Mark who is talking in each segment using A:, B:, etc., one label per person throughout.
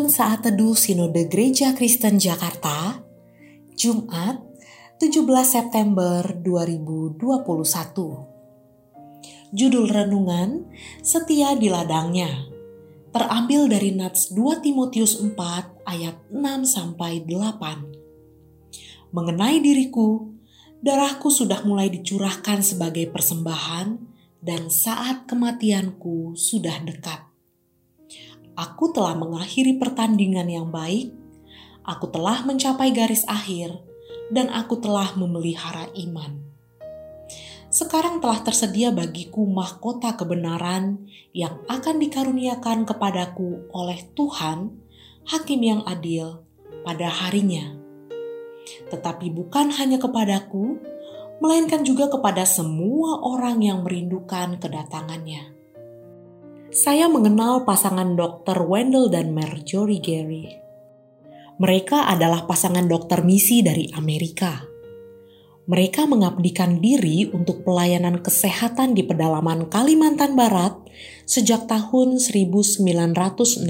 A: Penuntun Saat Teduh Sinode Gereja Kristen Jakarta, Jumat 17 September 2021. Judul Renungan, Setia di Ladangnya, terambil dari Nats 2 Timotius 4 ayat 6-8. Mengenai diriku, darahku sudah mulai dicurahkan sebagai persembahan dan saat kematianku sudah dekat Aku telah mengakhiri pertandingan yang baik, aku telah mencapai garis akhir, dan aku telah memelihara iman. Sekarang telah tersedia bagiku mahkota kebenaran yang akan dikaruniakan kepadaku oleh Tuhan, Hakim yang adil, pada harinya. Tetapi bukan hanya kepadaku, melainkan juga kepada semua orang yang merindukan kedatangannya saya mengenal pasangan Dr. Wendell dan Marjorie Gary. Mereka adalah pasangan dokter misi dari Amerika. Mereka mengabdikan diri untuk pelayanan kesehatan di pedalaman Kalimantan Barat sejak tahun 1964.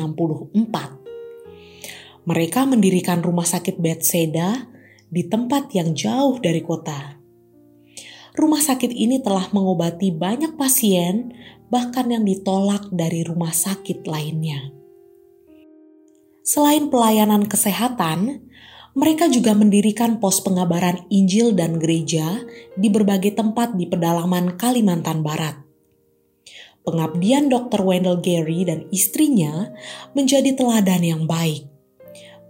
A: Mereka mendirikan rumah sakit Bethesda di tempat yang jauh dari kota rumah sakit ini telah mengobati banyak pasien, bahkan yang ditolak dari rumah sakit lainnya. Selain pelayanan kesehatan, mereka juga mendirikan pos pengabaran Injil dan gereja di berbagai tempat di pedalaman Kalimantan Barat. Pengabdian Dr. Wendell Gary dan istrinya menjadi teladan yang baik.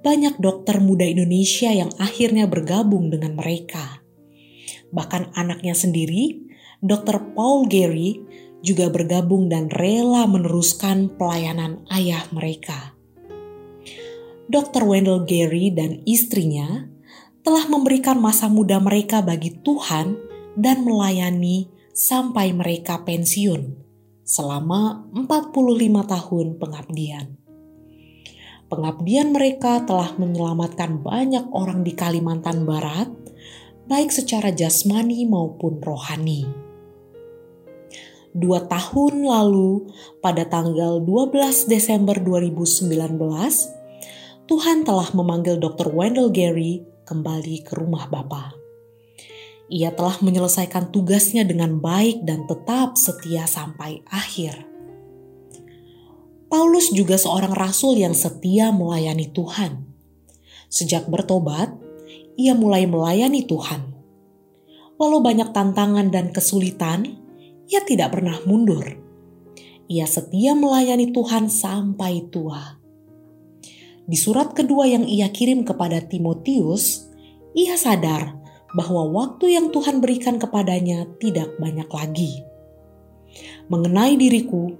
A: Banyak dokter muda Indonesia yang akhirnya bergabung dengan mereka. Bahkan anaknya sendiri, Dr. Paul Gary, juga bergabung dan rela meneruskan pelayanan ayah mereka. Dr. Wendell Gary dan istrinya telah memberikan masa muda mereka bagi Tuhan dan melayani sampai mereka pensiun selama 45 tahun pengabdian. Pengabdian mereka telah menyelamatkan banyak orang di Kalimantan Barat baik secara jasmani maupun rohani. Dua tahun lalu, pada tanggal 12 Desember 2019, Tuhan telah memanggil Dr. Wendell Gary kembali ke rumah Bapa. Ia telah menyelesaikan tugasnya dengan baik dan tetap setia sampai akhir. Paulus juga seorang rasul yang setia melayani Tuhan. Sejak bertobat, ia mulai melayani Tuhan. Walau banyak tantangan dan kesulitan, ia tidak pernah mundur. Ia setia melayani Tuhan sampai tua. Di surat kedua yang ia kirim kepada Timotius, ia sadar bahwa waktu yang Tuhan berikan kepadanya tidak banyak lagi. Mengenai diriku,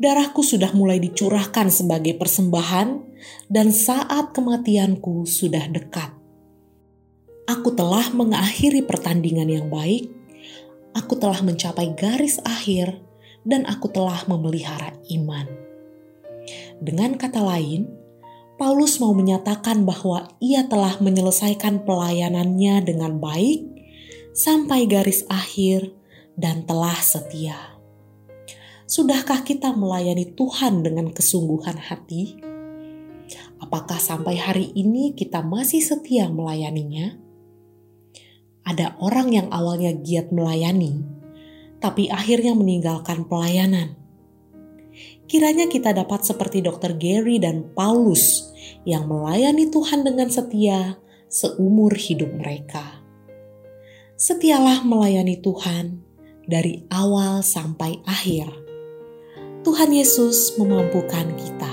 A: darahku sudah mulai dicurahkan sebagai persembahan, dan saat kematianku sudah dekat. Aku telah mengakhiri pertandingan yang baik, aku telah mencapai garis akhir, dan aku telah memelihara iman. Dengan kata lain, Paulus mau menyatakan bahwa ia telah menyelesaikan pelayanannya dengan baik sampai garis akhir dan telah setia. Sudahkah kita melayani Tuhan dengan kesungguhan hati? Apakah sampai hari ini kita masih setia melayaninya? Ada orang yang awalnya giat melayani, tapi akhirnya meninggalkan pelayanan. Kiranya kita dapat seperti Dr. Gary dan Paulus yang melayani Tuhan dengan setia seumur hidup mereka. Setialah melayani Tuhan dari awal sampai akhir. Tuhan Yesus memampukan kita.